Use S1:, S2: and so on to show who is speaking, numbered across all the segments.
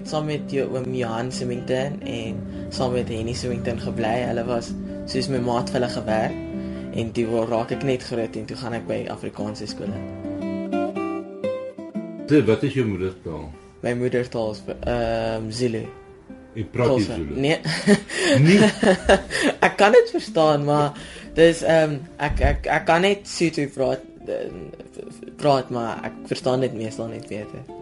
S1: eh, ek het saam met jou oom Johan Symington en saam met Henny Symington gebly. Hulle was soos my maat vir hulle gewerk en toe raak ek net groot en toe gaan ek by Afrikaanse skole.
S2: Dit wat is jou moedertaal?
S1: My moedertaal is ehm um, Zulu.
S2: Ek praat nie Zulu.
S1: Nee.
S2: Nee.
S1: ek kan dit verstaan, maar dis ehm um, ek ek ek kan net Sotho praat praat maar ek verstaan dit meestal net beter.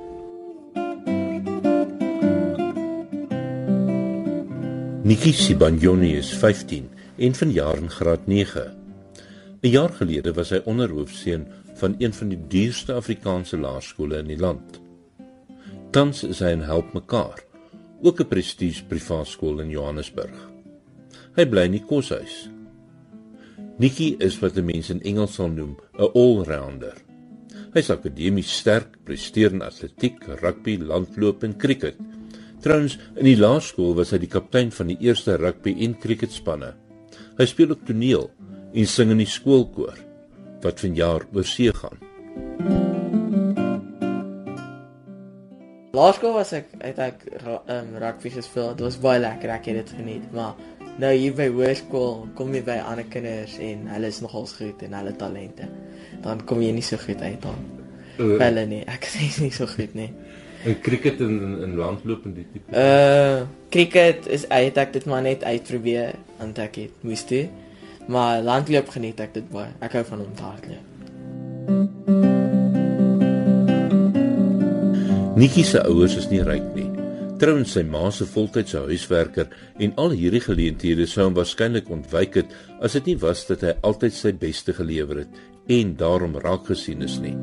S3: Nikki Sibanjoni is 15 en vanjaar in graad 9. 'n Jaar gelede was hy onderhoofseun van een van die duurste Afrikaanse laerskole in die land. Tans is hy in Help Mekaar, ook 'n prestige privaat skool in Johannesburg. Hy bly in die koshuis. Nikki is wat mense in Engels sal noem 'n all-rounder. Hy is akademies sterk, presteer in atletiek, rugby, landloop en cricket. Trouwens, in die laerskool was hy die kaptein van die eerste rugby en cricketspanne. Hy speel op toneel en sing in die skoolkoor wat vanjaar oor see gaan.
S1: Laerskool was ek het ek um, rugby gespeel. Dit was baie lekker, ek het dit geniet, maar nou hier by hoërskool kom jy by ander kinders en hulle is nogals goed en hulle talente. Dan kom jy nie so goed uit dan. Uh, hulle nie, ek is nie so goed nie.
S2: En cricket en in, in landloop en die tipe.
S1: Uh cricket is uit ek dit maar net uitprobeer want ek het moes toe. Maar landloop geniet ek dit baie. Ek hou van om te hardloop.
S3: Nikki se ouers is nie ryk nie. Trouwens sy ma se voltydse huiswerker en al hierdie geleenthede sou hom waarskynlik ontwyk het as dit nie was dat hy altyd sy beste gelewer het en daarom raak gesien is nie.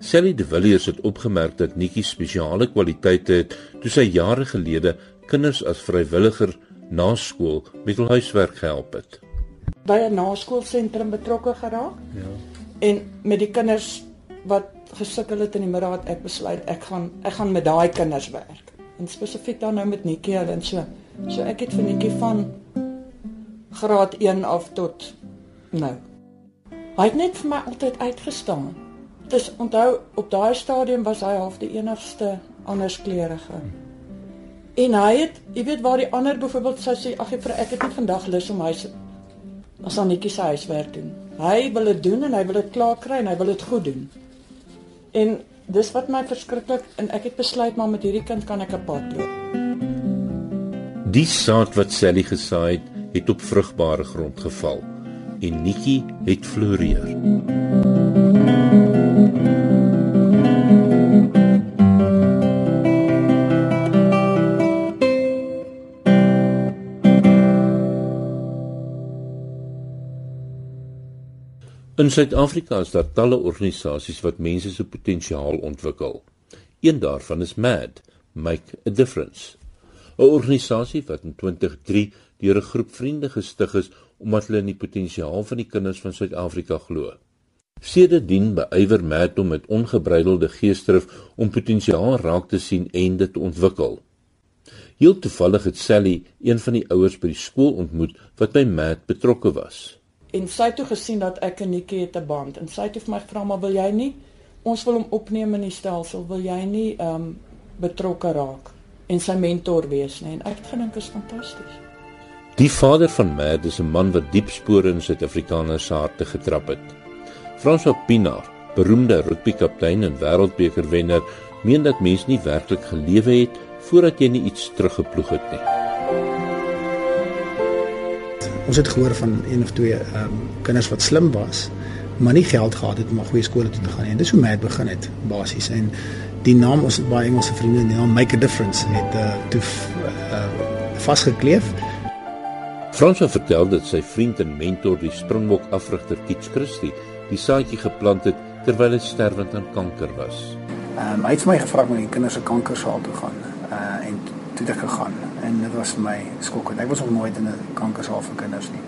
S3: Sally de Villiers het opgemerk dat Nikki spesiale kwaliteite het toe sy jare gelede kinders as vrywilliger na skool met hul huiswerk gehelp het.
S4: By 'n naskoolsentrum betrokke geraak.
S2: Ja.
S4: En met die kinders wat gesukkel het in die middag het ek besluit ek gaan ek gaan met daai kinders werk. En spesifiek dan nou met Nikki en so. So ek het vir Nikki van graad 1 af tot nou. Hy het net vir my altyd uitgestaan. Dis onthou op daai stadium was hy half die enigste anderskleurige. En hy het, jy weet waar die ander byvoorbeeld sou sê ag ek het net vandag lus om huis as aan netjie sy huiswerk doen. Hy wil dit doen en hy wil dit klaar kry en hy wil dit goed doen. En dis wat my verskriklik en ek het besluit maar met hierdie kind kan ek 'n pad loop.
S3: Die saad wat Sally gesaai het, het op vrugbare grond geval en Nikki het floreer. In Suid-Afrika is daar talle organisasies wat mense se potensiaal ontwikkel. Een daarvan is MAD, Make a Difference. 'n Organisasie wat in 2003 deur 'n groep vriende gestig is omdat hulle in die potensiaal van die kinders van Suid-Afrika glo. Sedertdien beywer MAD om met ongebreidelde geesdrif om potensiaal raak te sien en dit te ontwikkel. Heel toevallig het Sally een van die ouers by die skool ontmoet wat by MAD betrokke was
S4: en sy het toe gesien dat ek en Nikki het 'n band. En sy het vir my gevra maar wil jy nie ons wil hom opneem in die stelsel wil jy nie ehm um, betrokke raak en sy mentor wees nie? En ek het gedink is fantasties.
S3: Die vader van Mad is 'n man wat diep spore in Suid-Afrikaners se harte getrap het. François Pinaar beroemde rugbykaptein en wêreldbeker wenner meen dat mens nie werklik gelewe het voordat jy nie iets teruggeploeg het nie
S5: ons het gehoor van een of twee ehm um, kinders wat slim was maar nie geld gehad het om na goeie skole toe te gaan nie. En dis hoe het begin het basies en die naam ons het baie Engelse vriende die naam Make a Difference het uh, toe uh, vasgekleef.
S3: Frans het vertel dat sy vriend en mentor die Springbok afrigter Kitch Christie die saadjie geplant het terwyl hy sterwend aan kanker was.
S5: Ehm um, hy het my gevra om in die kinders se kankersaal toe gaan. Uh en toe het ek gegaan en dit was vir my skokkend. Ek was nog nooit in 'n kankersaal vir kinders nie.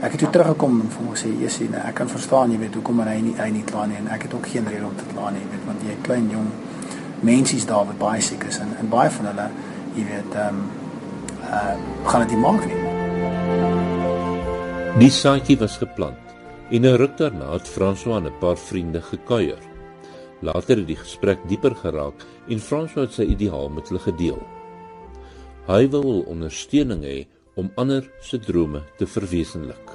S5: Ek het toe teruggekom en vir hom sê, "Jessie, nee, ek kan verstaan, jy weet, hoekom hy nie hy nie kla nie en ek het ook geen rede om te kla nie, weet, want jy klein jong mensies daar wat baie siek is en en baie van hulle, jy weet, ehm um, uh gaan dit nie maak nie."
S3: Die saadjie was geplant En 'n ruk daarna het François en 'n paar vriende gekuier. Later het die gesprek dieper geraak en François het sy ideaal met hulle gedeel. Hy wil ondersteuning hê om ander se drome te verwesenlik.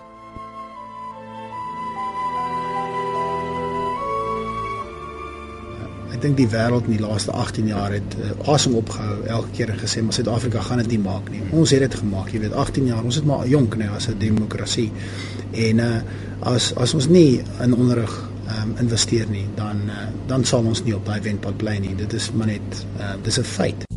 S5: Ek dink die wêreld in die laaste 18 jaar het uh, asem opgehou elke keer en gesê maar Suid-Afrika gaan dit nie maak nie. Ons het dit gemaak, jy weet, 18 jaar. Ons het maar jonk nee as 'n demokrasie. En uh as as ons nie in onderrig um, investeer nie, dan uh, dan sal ons nie op daai wenpad bly nie. Dit is maar net uh, dis 'n feit.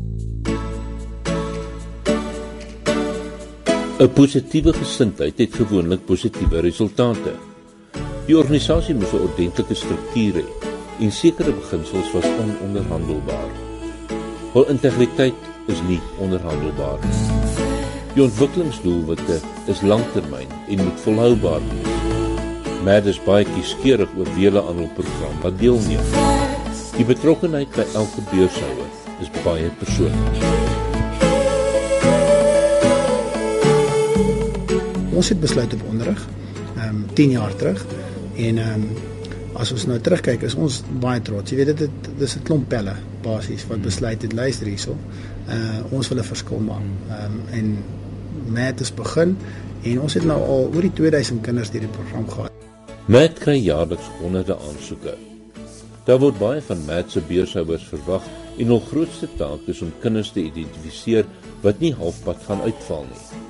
S3: 'n Positiewe gesindheid het gewoonlik positiewe resultate. Die organisasie moet 'n ordentlike struktuur hê en sekere beginsels was ononderhandelbaar. Hul integriteit is nie onderhandelbaar nie. Die ontwikkelingsdoelwitte is langtermyn en moet volhoubaar wees. Mad is baie kieskeurig oor wie hulle aan hul program wat deelneem. Die betrokkenheid by elke beurshouer is baie persoonlik.
S5: Ons het besluit op onderrig ehm um, 10 jaar terug en ehm um, as ons nou terugkyk is ons baie trots. Jy weet dit dit dis 'n klomp pelle basies wat besluit het luister hierso. Uh ons wil 'n verskil maak. Ehm um, en met het begin en ons het nou al oor die 2000 kinders deur die program gehad.
S3: Met kry jaarliks honderde aansoeke. Daar word baie van Mat se beurshouers verwag en hul grootste taak is om kinders te identifiseer wat nie halfpad gaan uitval nie.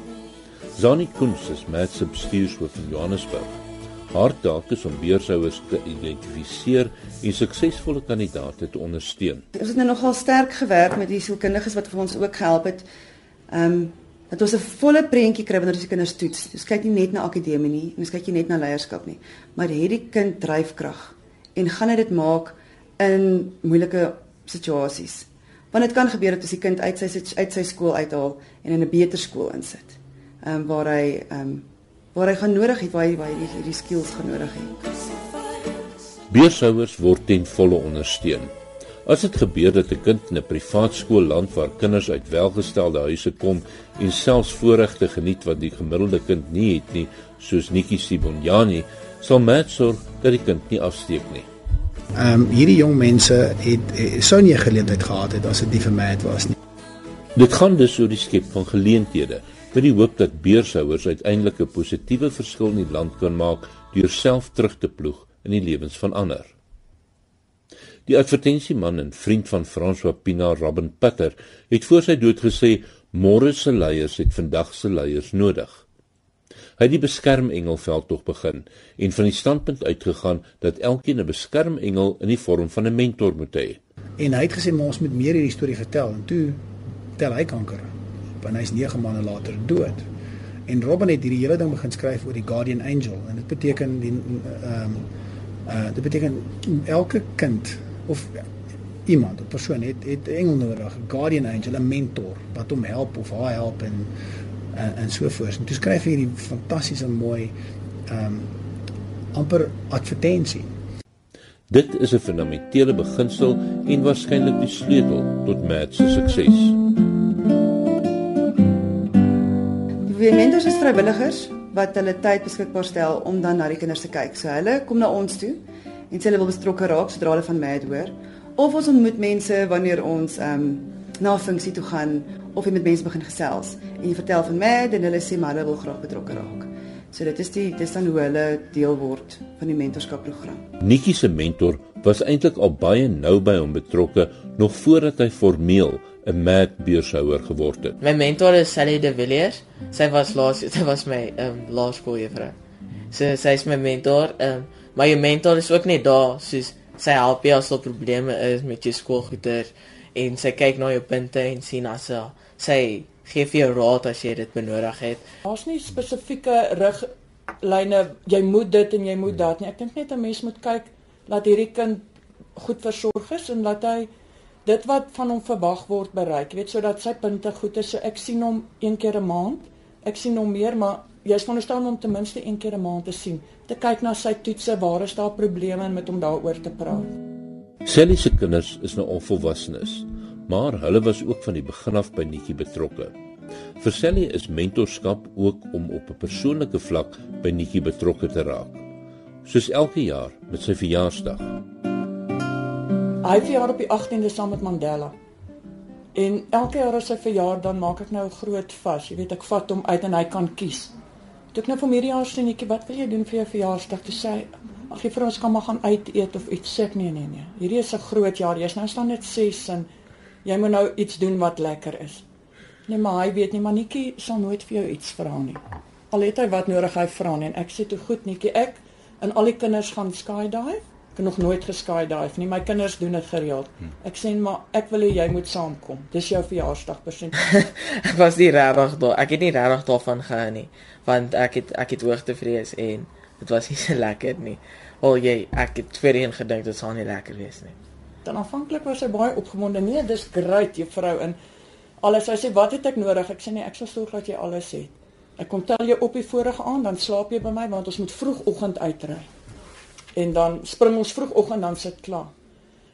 S3: Zani Kunst is Mat se bestuurshoof in Johannesburg. Haar taak is om beurshouers te identifiseer en suksesvolle kandidaate te ondersteun.
S6: Ons het nou nogal sterk gewerk met die sielkundiges wat vir ons ook gehelp het. Ehm um, dat ons 'n volle prentjie kry wanneer ons die kinders toets. Ons kyk nie net na akademie nie, ons kyk nie net na leierskap nie, maar het die kind dryfkrag en gaan hy dit maak in moeilike situasies. Want dit kan gebeur dat as die kind uit sy uit sy skool uithaal en in 'n beter skool insit. Ehm um, waar hy ehm um, waar hy gaan nodig het waar hy waar hy hierdie skills gaan nodig het.
S3: Beurshouers word ten volle ondersteun. As dit gebeur dat 'n kind in 'n privaat skool land waar kinders uit welgestelde huise kom en selfs voorregte geniet wat die gemiddelde kind nie het nie, soos Nikki Sibonjani, sal Matt sorg dat die kind nie afsteek nie.
S5: Ehm um, hierdie jong mense het, het sou nie 'n geleentheid gehad het as dit nie vir Matt was nie.
S3: Dit gaan dus oor die skep van geleenthede met die hoop dat beurshouers uiteindelik 'n positiewe verskil in die land kan maak deur self terug te ploeg in die lewens van ander. Die advertensieman en vriend van François Pina, Robin Putter, het voor sy dood gesê: "Môre se leiers het vandag se leiers nodig." Hy het die beskermengel tog begin en van die standpunt uitgegaan dat elkeen 'n beskermengel in die vorm van 'n mentor moet hê.
S5: En hy het gesê ons moet meer hierdie storie vertel en toe tel hy kanker en hy's 9 maande later dood. En Robin het hierdie hele ding begin skryf oor die guardian angel en dit beteken die ehm um, uh dit beteken elke kind of iemand, 'n persoon het het 'n engel nodig, 'n guardian angel, 'n mentor wat hom help of haar help en en, en so voort. En toe skryf hy hierdie fantastiese mooi ehm um, amper advertensie.
S3: Dit is 'n fundamentele beginsel en waarskynlik die sleutel tot Matt se sukses.
S6: Die mentors is vrywilligers wat hulle tyd beskikbaar stel om dan na die kinders te kyk. So hulle kom na ons toe en sê hulle wil betrokke raak sodra hulle van Mad hoor. Of ons ontmoet mense wanneer ons ehm um, na funksie toe gaan of jy met mense begin gesels en jy vertel van Mad en hulle sê maar hulle wil graag betrokke raak. So dit is die dis dan hoe hulle deel word van die mentorskap program.
S3: Nikki se mentor was eintlik al baie nou by hom betrokke nog voordat hy formeel 'n mad beurshouer geword het.
S1: My mentor is Sally De Villiers. Sy was laas sy was my ehm um, laerskooljuffrou. So sy is my mentor. Ehm um, maar jou mentor is ook net daar soos sy help jou as daar probleme is met jou skoolgoeder en sy kyk na jou punte en sien as sy gee vir jou raad as jy dit benodig het.
S4: Daar's nie spesifieke riglyne jy moet dit en jy moet dat nie. Ek dink net 'n mens moet kyk dat hierdie kind goed versorg is en dat hy dit wat van hom verwag word bereik. Jy weet sodat sy punte goed is. So ek sien hom een keer 'n maand. Ek sien hom meer, maar jy's veronderstel om ten minste een keer 'n maand te sien. Te kyk na sy toetse, waar is daar probleme en met hom daaroor te praat.
S3: Sally se kinders is nou al volwassenes, maar hulle was ook van die begin af by Nikki betrokke. Vir Sally is mentorskap ook om op 'n persoonlike vlak by Nikki betrokke te raak. soos elke jaar met sy verjaarsdag.
S4: Hy verjaar op die 18de saam met Mandela. En elke jaar as hy verjaar dan maak ek nou 'n groot vas. Jy weet ek vat hom uit en hy kan kies. Toe ek nou vir hierdie jaar sê netjie, wat wil jy doen vir jou verjaarsdag? Toe sê hy, ag jy vir ons kan maar gaan uit eet of iets. Sê ek nee nee nee. Hierdie is 'n groot jaar. Jy's nou staan net 6 en jy moet nou iets doen wat lekker is. Nee, maar hy weet nie, Manetjie sal nooit vir jou iets vra nie. Al het hy wat nodig hy vra nie en ek sê toe goed netjie, ek en al die kinders gaan skydive. Ek het nog nooit geskydive nie. My kinders doen dit gereeld. Ek sê maar ek wil hê jy moet saamkom. Dis jou verjaarsdag persent.
S1: ek was nie regtig daar. Ek het nie regtig daarvan gehou nie, want ek het ek het hoogtevrees en dit was nie so lekker nie. Al jy, ek het voorheen gedink dit sal nie lekker wees nie.
S4: Dan aanvanklik was hy baie opgewonde. Nee, dis great juffrou en alles. Hy sê wat het ek nodig? Ek sê nee, ek sal sorg dat jy alles het. Ek kom tel jou op die vorige aand, dan slaap jy by my want ons moet vroegoggend uitry. En dan spring ons vroegoggend dan sit klaar.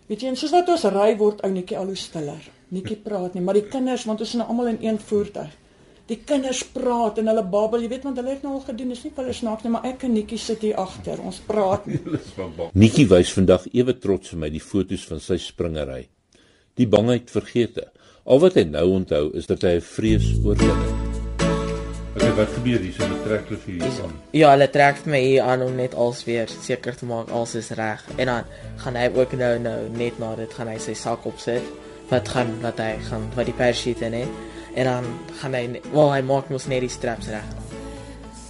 S4: Weet jy, en soos wat ons ry word ou netjie al hoe stiller. Netjie praat nie, maar die kinders want ons is nou almal in een voertuig. Die kinders praat en hulle babbel, jy weet want hulle het nou al gedoen, dis nie vir hulle snaaks nie, maar ek en Netjie sit hier agter. Ons praat.
S3: Nikki wys vandag ewe trots vir my die foto's van sy springery. Die bangheid vergeete. Al wat hy nou onthou is dat hy 'n vrees oorwin het.
S2: Okay, wat gebeur hier so met trek hulle vir hier aan?
S1: Ja, hulle trek vir my hier aan om net als weer seker te maak alles is reg. En dan gaan hy ook nou nou net na dit gaan hy sy sak opsit wat gaan wat hy gaan wat die parachute in het. En dan gaan hy wel hy maak mos net die straps reg.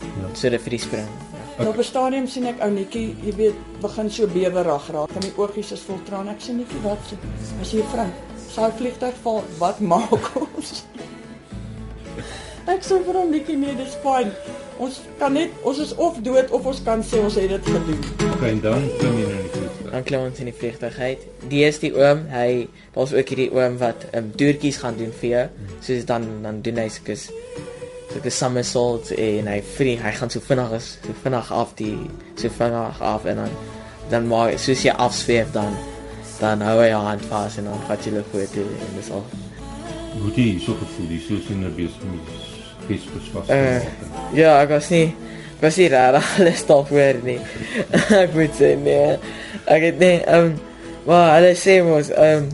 S1: Ja. So dat vir die spring. Ja.
S4: Nou op 'n stadium sien ek ou Netjie, jy weet, begin so bewerig raak en die oogies is vol trane. Ek sê Netjie, wat sê? As jy vrou, sou vliegtuig val, wat maak ons? ek sê vir hom Netjie, nee, dis fyn. Ons kan net ons is of dood of ons kan sê ons het dit gedoen.
S2: Okay, dan klim jy nou in die vliegtuig.
S1: Dan klim ons in die vliegtuig uit. Die is die oom, hy daar's ook hierdie oom wat ehm um, toertjies gaan doen vir jou. Soos dan dan doen hy sulke sulke somersaults en hy vlieg, hy gaan so vinnig is, so vinnig af die so vinnig af en dan dan maar soos jy afsweef dan dan hou hy jou hand vas en dan vat jy hulle toe en dis al.
S2: Hoe hier so gevoel? Jy sou sien 'n besig met gesprek vas.
S1: Eh, Ja, was nie ek was nie reg alles nie. ek moet sê nee. Ek het nee, ehm um, maar hulle sê mos ehm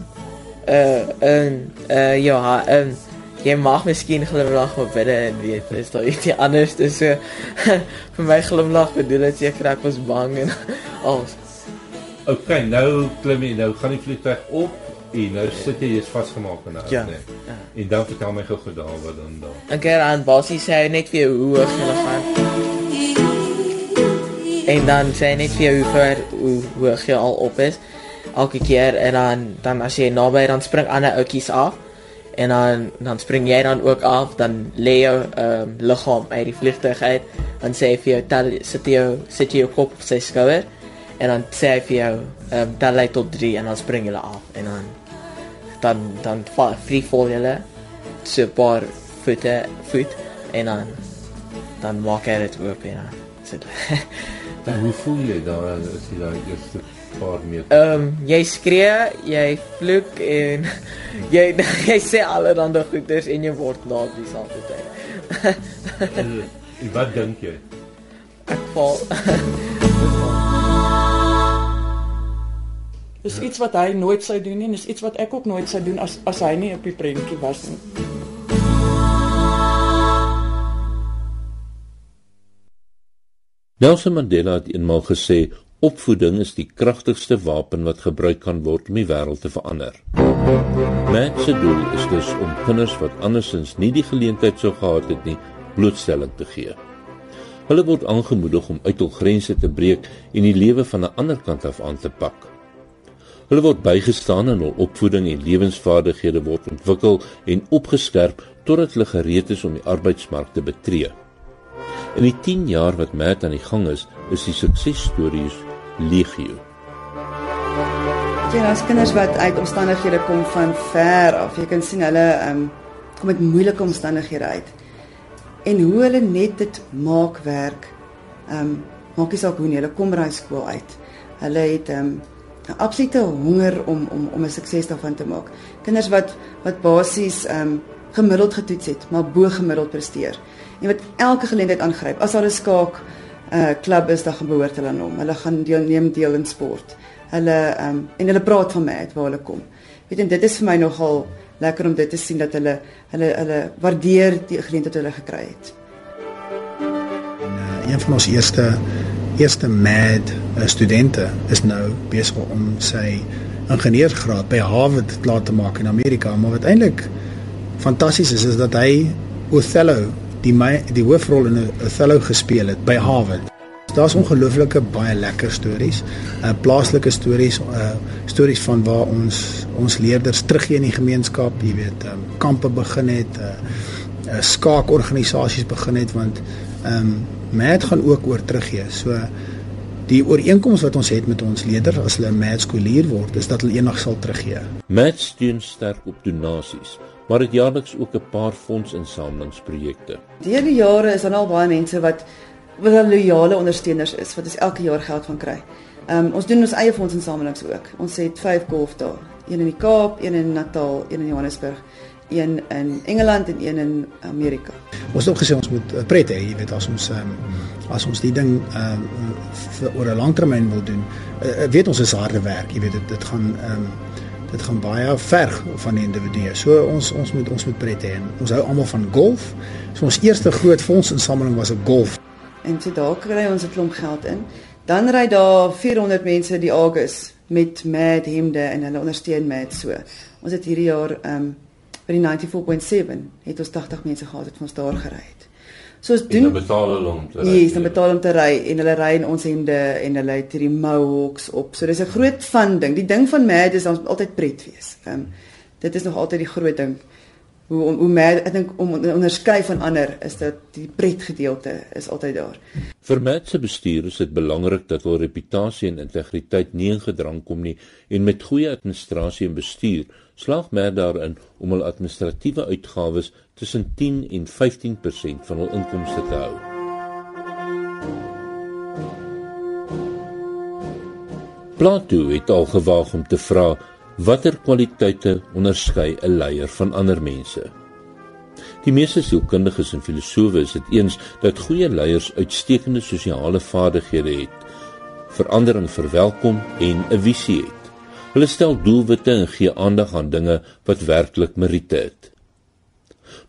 S1: eh ehm eh ja, ehm jy mag miskien glimlag maar binne en weet is daar iets anders dis so vir my glimlag bedoel dit seker ek was bang en alles.
S2: Okay, nou klim jy nou gaan die vliegtuig op en nou sit jy jy's vasgemaak in 'n
S1: Ja.
S2: nee.
S1: Ja.
S2: En dan vertel my gou-gou daar wat dan daar.
S1: Het aan basies sê hy net vir jou hoe hoog jy gaan. En dan sê hy net vir jou hoe ver hoe hoog jy al op is elke keer en dan dan as jy naby dan spring ander oudjies af en dan dan spring jy dan ook af dan lê jou ehm um, liggaam uit die vliegtuig uit en sê vir jou tel sit jou sit jy jou kop op sy skouer en dan sê hy vir jou ehm um, tel hy tot 3 en dan spring jy af en dan dan dan free fall jy so 'n paar voete voet en dan dan maak hy dit oop en dan sit
S2: En hoe voel jy daar as jy daai eerste paar meter?
S1: Ehm um, jy skree, jy vloek en jy jy sê allerlei goeders en jy word laat dieselfde tyd.
S2: En wat dink jy?
S1: Ek val
S4: Dis iets wat hy nooit sou doen nie en dis iets wat ek ook nooit sou doen as as hy nie op die prentjie was nie.
S3: Nelson Mandela het eenmaal gesê opvoeding is die kragtigste wapen wat gebruik kan word om die wêreld te verander. Matt se doel is dus om kinders wat andersins nie die geleentheid sou gehad het nie, blootstelling te gee. Hulle word aangemoedig om uit hul grense te breek en die lewe van 'n ander kant af aan te pak. Hulle word bygestaan en hul opvoeding en lewensvaardighede word ontwikkel en opgeskerp totdat hulle gereed is om die arbeidsmark te betree. In die 10 jaar wat Matt aan die gang is, is die suksesstories legio.
S6: Ja, daar's kinders wat uit omstandighede kom van ver af. Jy kan sien hulle um, kom met moeilike omstandighede uit. En hoe hulle net dit maak werk. Ehm um, maak nie saak hoe nie, hulle kom by skool uit. Hulle het ehm um, 'n absolute honger om om om 'n sukses daarvan te maak. Kinders wat wat basies ehm um, gemiddeld getoets het, maar bo gemiddeld presteer. En wat elke geleentheid aangryp. As daar 'n skaak uh klub is, dan behoort hulle aan hom. Hulle gaan deel neem deel in sport. Hulle ehm um, en hulle praat van my waar hulle kom. Weet jy dit is vir my nogal lekker om dit te sien dat hulle hulle hulle waardeer die geleentheid wat hulle gekry het.
S5: Uh, een van ons eerste eerste mad uh, studente is nou besig om sy ingenieursgraad by Harvard klaar te maak in Amerika, maar wat eintlik fantasties is is dat hy Othello die my, die hoofrol in Othello gespeel het by Harvard. Daar's ongelooflike baie lekker stories, uh plaaslike stories, uh stories van waar ons ons leerders teruggee in die gemeenskap, jy weet, um, kampe begin het, uh, uh skaakorganisasies begin het want ehm um, Mat gaan ook oor teruggee. So die ooreenkoms wat ons het met ons leerders as hulle Mat skoolier word, is dat hulle eendag sal teruggee.
S3: Mat steun sterk op donasies maar het jaarliks ook 'n paar fondsinsamelingsprojekte.
S6: Deur die jare is dan al baie mense wat wat al loyale ondersteuners is wat ons elke jaar geld van kry. Ehm um, ons doen ons eie fondsinsamelings ook. Ons het 5 golf daar, een in die Kaap, een in Natal, een in Johannesburg, een in Engeland en een in Amerika.
S5: Ons het ook gesê ons moet uh, pret hê, jy weet as ons um, as ons die ding um, vir oor 'n langtermyn wil doen. Uh, weet ons is harde werk, jy weet dit dit gaan um, dit gaan baie ver van die individue. So ons ons moet ons moet pret hê. Ons hou almal van golf. So ons eerste groot fondsinsameling was 'n golf.
S6: En so daar kry ons 'n klomp geld in. Dan ry daar 400 mense die August met Mad Hemde en hulle ondersteun Mad so. Ons het hierdie jaar ehm um, by die 94.7 het ons 80 mense gehad wat ons daar gery het.
S2: So ons doen betaal hulle om te ry.
S6: Ja, dan betaal om te ry en hulle ry in ons hemde en hulle het hierdie mohawks op. So dis 'n groot van ding. Die ding van Mad is ons altyd pret wees. Ehm um, dit is nog altyd die groot ding. Hoe hoe Mad ek dink om onderskei van ander is dat die pret gedeelte is altyd daar.
S3: Vir Mad se bestuur is dit belangrik dat hul reputasie en integriteit nie in gedrang kom nie en met goeie administrasie en bestuur slaag Mad daarin om hul administratiewe uitgawes tussen 10 en 15% van hul inkomste te hou. Plato het al gewaag om te vra watter kwaliteite onderskei 'n leier van ander mense. Die meeste sielkundiges en filosowe is dit eens dat goeie leiers uitstekende sosiale vaardighede het, verandering verwelkom en 'n visie het. Hulle stel doelwitte en gee aandag aan dinge wat werklik meriete het.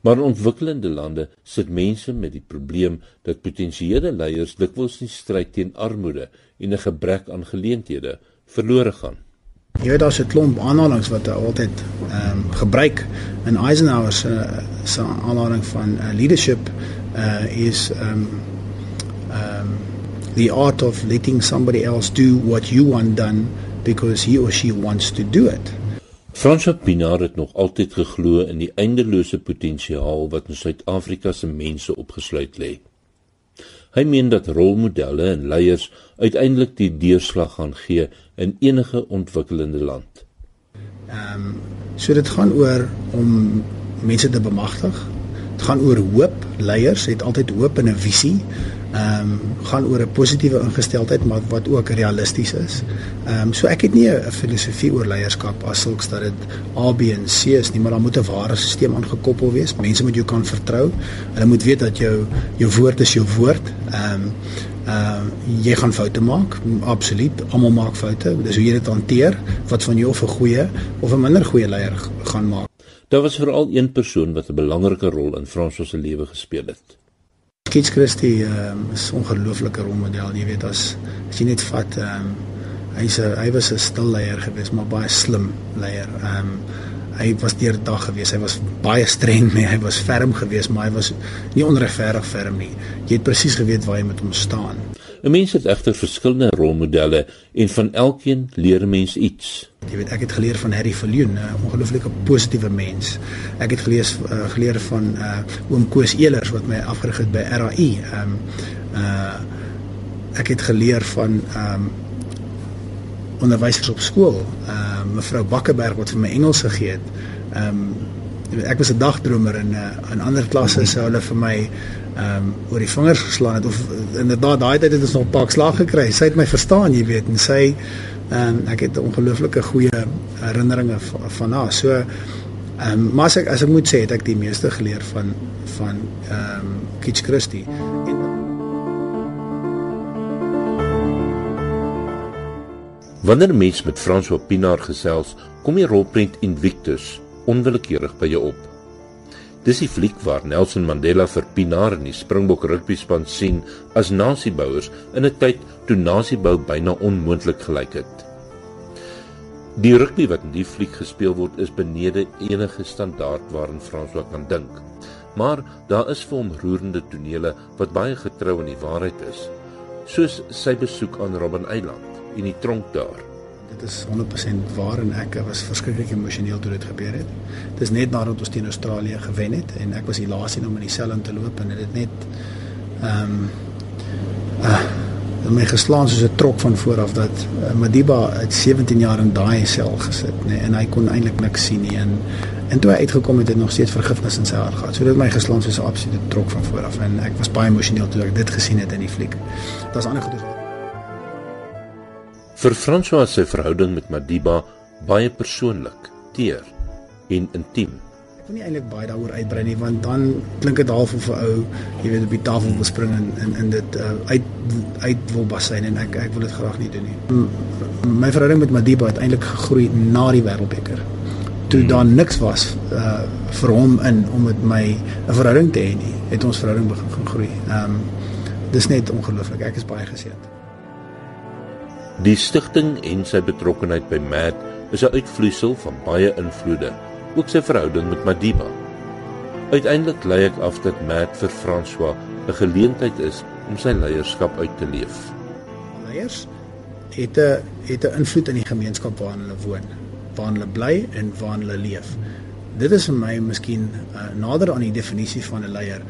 S3: Maar in ontwikkelende lande sit mense met die probleem dat potensiële leiers dikwels in stryd teen armoede en 'n gebrek aan geleenthede verlore gaan.
S5: Weet daar's 'n klomp aanhalings wat hy altyd ehm um, gebruik in Eisenhower se se aanhaling van uh, leadership uh is ehm um, ehm um, the art of letting somebody else do what you want done because he or she wants to do it.
S3: Fransjo Pinaar het nog altyd geglo in die eindelose potensiaal wat in Suid-Afrika se mense opgesluit lê. Hy meen dat rolmodelle en leiers uiteindelik die deurslag gaan gee in enige ontwikkelende land.
S5: Ehm um, so dit gaan oor om mense te bemagtig. Dit gaan oor hoop. Leiers het altyd hoop en 'n visie ehm um, gaan oor 'n positiewe ingesteldheid maar wat ook realisties is. Ehm um, so ek het nie 'n filosofie oor leierskap as sulks dat dit A B en C is nie, maar daar moet 'n ware stelsel aangekoppel wees. Mense moet jou kan vertrou. Hulle moet weet dat jou jou woord is jou woord. Ehm um, ehm uh, jy gaan foute maak, absoluut. Almal maak foute. Dis hoe jy dit hanteer wat van jou of 'n goeie of 'n minder goeie leier gaan maak.
S3: Daar was veral een persoon wat 'n belangrike rol in Fransos se lewe gespeel het.
S5: Kitch Christie um, is 'n ongelooflike rolmodel, jy weet as as jy net vat ehm um, hy's 'n hy was 'n stil leier geweest, maar baie slim leier. Ehm um, hy was deur die dag geweest. Hy was baie streng mee. Hy was ferm geweest, maar hy was nie onregverdig ferm nie. Jy het presies geweet waar jy met hom staan.
S3: 'n Mens het egter verskillende rolmodelle en van elkeen leer 'n mens iets.
S5: Jy weet, ek het geleer van Harry Viljoen, 'n ongelooflike positiewe mens. Ek het gelees uh, geleer van uh, oom Koos Elers wat my afgerig het by RAI. Ehm um, uh ek het geleer van ehm um, onderwysers op skool. Ehm uh, mevrou Bakkeberg wat vir my Engels gegee het. Ehm um, ek was 'n dagdromer in uh, in ander klasse sou hulle vir my ehm um, oor die vingers geslaan het of inderdaad daai tyd het ons nog 'n pak slag gekry. Sy het my verstaan, jy weet, en sy ehm um, ek het 'n ongelooflike goeie herinneringe van, van haar. So ehm um, maar as ek as ek moet sê, het ek die meeste geleer van van ehm um, Kitch Christie. En
S3: Wanneer mens met François Pinaar gesels, kom die rolprent Invictus onwillekeurig by jou op. Dis die fliek waar Nelson Mandela vir Pinaar in die Springbok rugbyspan sien as nasiebouers in 'n tyd toe nasiebou byna onmoontlik gelyk het. Die rugby wat in die fliek gespeel word is benede enige standaard waaraan François kan dink. Maar daar is vir hom roerende tonele wat baie getrou aan die waarheid is, soos sy besoek aan Robben Eiland en die tronk daar.
S5: Dit is 100% waar en ek was verskriklik emosioneel toe dit gebeur het. Dit is net nadat ons teen Australië gewen het en ek was die laaste een om in die sel in te loop en dit het net ehm um, uh, my geslaan soos 'n trok van voor af dat uh, Madiba het 17 jaar in daai sel gesit nê nee, en hy kon eintlik niks sien nie en en toe hy uitgekom het het nog steeds vergifnis in sy hart gehad. So dit het my geslaan soos 'n absolute trok van voor af en ek was baie emosioneel toe ek dit gesien het in die fliek. Daar's ander goeie
S3: Vir François se verhouding met Madiba baie persoonlik, teer en intiem
S5: wil nie eintlik baie daaroor uitbrei nie want dan klink dit half of 'n ou, jy weet, op die tafel bespring en in in dit uh, uit uit wil basyn en ek ek wil dit graag nie doen nie. My verhouding met Madiba het eintlik gegroei na die Wêreldbeker. Toe hmm. daar niks was uh vir hom in om met my 'n verhouding te hê nie, het ons verhouding begin groei. Ehm um, dis net ongelooflik. Ek is baie geseënd.
S3: Die stigting en sy betrokkeheid by MAD is 'n uitvloeisel van baie invloede ook sy verhouding met Madiba. Uiteindelik lei ek af dat Matt vir François 'n geleentheid is om sy leierskap uit te leef.
S5: Leiers het 'n het 'n invloed in die gemeenskap waarin hulle woon, waarin hulle bly en waarin hulle leef. Dit is vir my miskien uh, nader aan die definisie van 'n leier.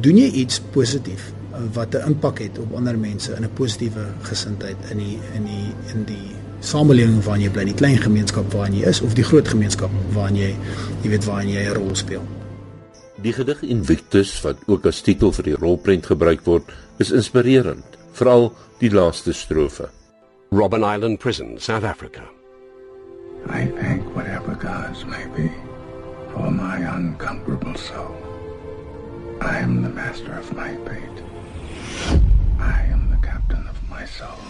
S5: Doen jy iets positief wat 'n impak het op ander mense in 'n positiewe gesindheid in die in die in die samelewing waarin jy bly, die klein gemeenskap waarin jy is of die groot gemeenskap waarin jy jy weet waarin jy 'n rol speel.
S3: Die gedig Invictus wat ook as titel vir die rolprent gebruik word, is inspirerend, veral die laaste strofe.
S7: Robben Island Prison, South Africa.
S8: I thank whatever gods may be for my unconquerable soul. I am the master of my fate. I am the captain of my soul.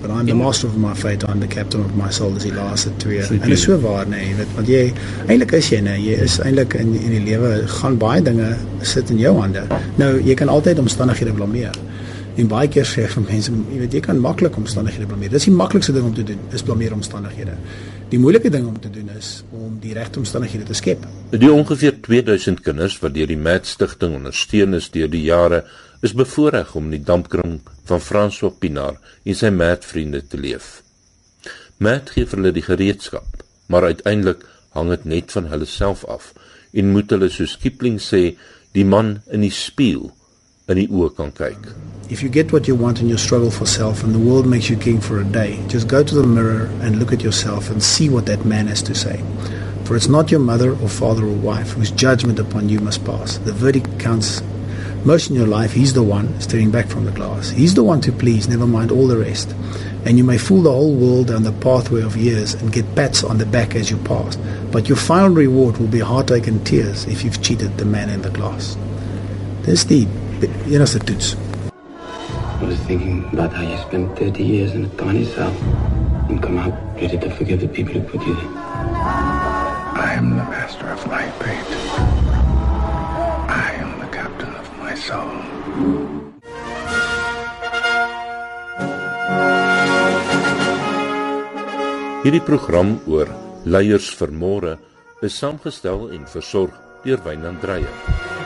S5: But I'm the master of my fate, I'm the captain of my soul, dis die laaste twee. En dit is so waar, nee, weet want jy eintlik is jy, nee, jy is eintlik in in die lewe gaan baie dinge sit in jou hande. Nou, jy kan altyd omstandighede blameer. En baie keer sê van mense, jy weet jy kan maklik omstandighede blameer. Dis die maklikste ding om te doen, is blameer omstandighede. Die moeilike ding om te doen is om die regte omstandighede te skep.
S3: Die ongeveer 2000 kinders wat deur die Mat Stichting ondersteun is deur die jare is bevoorreg om in die dampkring van François Pinaar en sy matvriende te leef. Mat gee vir hulle die gereedskap, maar uiteindelik hang dit net van hulle self af en moet hulle soos Kipling sê, die man in die spieël in die oë kan kyk.
S5: If you get what you want in your struggle for self and the world makes you king for a day, just go to the mirror and look at yourself and see what that man has to say. For it's not your mother or father or wife whose judgment upon you must pass. The verdict counts Most in your life, He's the one staring back from the glass. He's the one to please, never mind all the rest. And you may fool the whole world down the pathway of years and get pats on the back as you pass. But your final reward will be heartache and tears if you've cheated the man in the glass. Dis die enigste toets.
S9: I was thinking about how you spent 30 years in a tiny cell and come out ready to forgive the people who put you there.
S8: I am the master of my fate. Soul.
S3: Hierdie program oor leiers vir môre is saamgestel en versorg deur Wynand Dreyer.